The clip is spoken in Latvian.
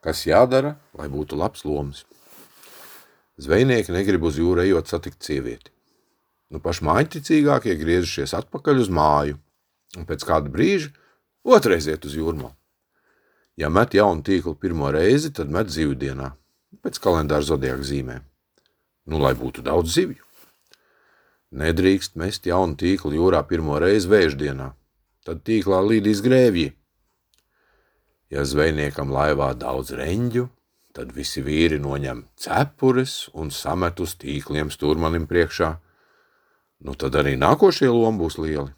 Kas jādara, lai būtu labs lomas? Zvejnieki negrib uz jūru ejot satikt sievieti. Nu, paši mājticīgākie griezušies atpakaļ uz māju, un pēc kāda brīža otrais iet uz jūrmā. Ja met jaunu tīklu pirmo reizi, tad met zivju dienā, pēc kalendāra zodiāka zīmēm. Nu, lai būtu daudz zivju. Nedrīkst mest jaunu tīklu jūrā pirmo reizi vēždienā, tad tīklā līdīs grēvji. Ja zvejniekam laivā daudz reņģu, tad visi vīri noņem cepures un samet uz tīkliem stūrmanim priekšā. Nu tad arī nākošie lomi būs lieli.